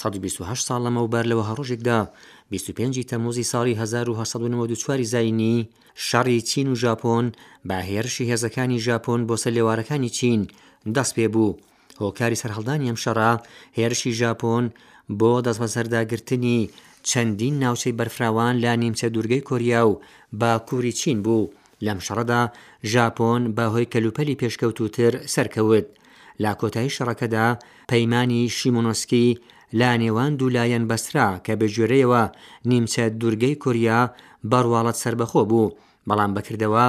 سەد و بیست و هەشت ساڵ لەمەوبەر لە وەها ڕۆژێکدا بیست و پێنجی تەموزی ساڵی هەزار و هەشت سەد و نەوەد و چواری زایینی شەڕی چین و ژاپۆن بە هێرشی هێزەکانی ژاپۆن بۆ سەر لێوارەکانی چین دەست پێ بوو هۆکاری سەرهەڵدانی ئەم شەڕە هێرشی ژاپۆن بۆ دەستبەسەرداگرتنی چەندین ناوچەی بەرفراوان لە نیمچە دوورگەی کۆریا و باکووری چین بوو لەم شەڕەدا ژاپۆن بە هۆی کەلوپەلی پێشکەوتووتر سەرکەوت. لە کۆتایی شەڕەکەدا پەیمانی شیمۆنۆسکی لە نێوان دوو لایەن بەسترا کە بە گوێرەیەوە نیمچە دوورگەی کۆریا بە ڕواڵەت سەربەخۆ بوو، بەڵام بە کردەوە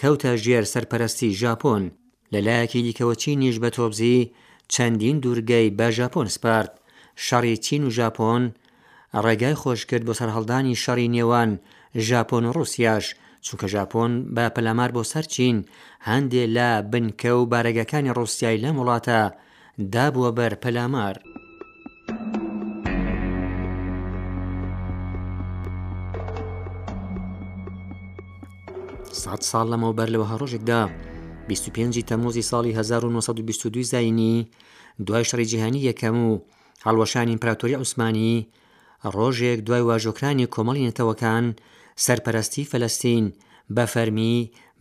کەوتە ژێر سەرپەرەستی ژاپۆن. لە لایەکی دیکەوە چینیش بە تۆبزی چەندین دوورگەی بە ژاپۆن سپارد. شەڕی چین و ژاپۆن ڕێگای خۆش کرد بۆ سەرهەڵدانی شەڕی نێوان ژاپۆن و ڕووسیاش، چونکە ژاپۆن بە پەلامار بۆ سەر چین هەندێ لە بنکە و بارەگاکانی ڕووسیای لەم وڵاتە دابووە بەر پەلامار. سەد ساڵ لەمەوبەر لە وەها ڕۆژێکدا 25 تەموزی ساڵی 1922 زینی دوای شەڕی جیهانی یەکەم و هەڵوەشانی ئیمپراتۆری عوسمانی ڕۆژێک دوای واژۆکرانی کۆمەڵی نەتەوەکان، سەرپەرەستی فەلەستین بە فەرمی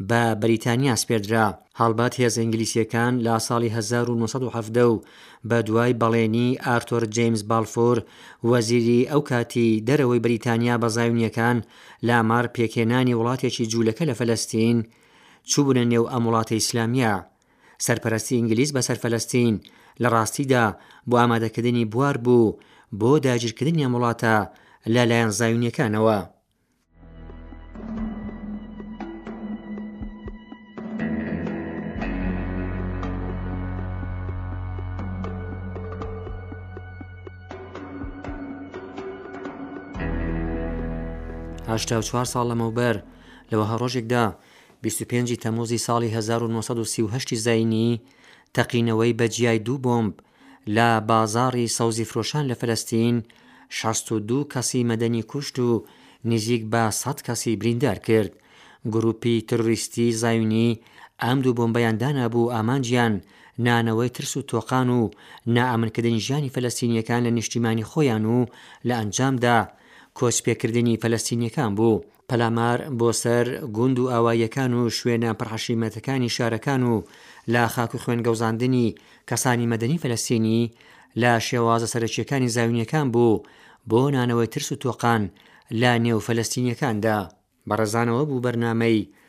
بە بەریتانیا سپێردرا. هەڵبەت هێزە ئینگلیسییەکان لە ساڵی هەزار و نۆ سەد و حەڤدە و بە دوای بەڵێنیی ئارتۆر جەیمس باڵفور، وەزیری ئەو کاتی دەرەوەی بەریتانیا بە زایونییەکان لامەڕ پێکهێنانی وڵاتێکی جوولەکە لە فەلەستین، چووبوونە نێو ئەم وڵاتە ئیسلامییە. سەرپەرەستی ئینگلیز بەسەر فەلەستین لە ڕاستیدا بۆ ئامادەکردنی بوار بوو بۆ داگیرکردنی ئەم وڵاتە لە لایەن زایونیەکانەوە. هەشتا و چوار ساڵ لەمەوبەر لە وەها ڕۆژێکدا بیست و پێنج ی تەمووزی ساڵی هەزار و نۆ سەد و سی و هەشت زاینیی، تەقینەوەی بە جیای دوو بۆمب لە بازاڕی سەوزیفرۆشان لە فەلەستین، شەست و دوو کەسی مەدەنی کوشت و نزیک بە سەد کەسی بریندار کرد. گرووپی ترۆریستی زایونی ئەم دوو بۆمبەیان دانابوو و ئامانجیان نانەوەی ترس و تۆقان و نائەمنکردنی ژیانی فەلەستینییەکان لە نیشتیمانی خۆیان و لە ئەنجامدا کۆچپێکردنی فەلەستینییەکان بوو. پەلامار بۆ سەر گوند و ئاواییەکان و شوێنە پڕحەشیمەتەکانی شارەکان و لە خاک و خوێن گەوزاندنی کەسانی مەدەنی فەلەستینی لە شێوازە سەرەکییەکانی زایونییەکان بوو بۆ نانەوەی ترس و تۆقان لە نێو فەلەستینییەکاندا. بەڕێزانەوە بوو بەرنامەی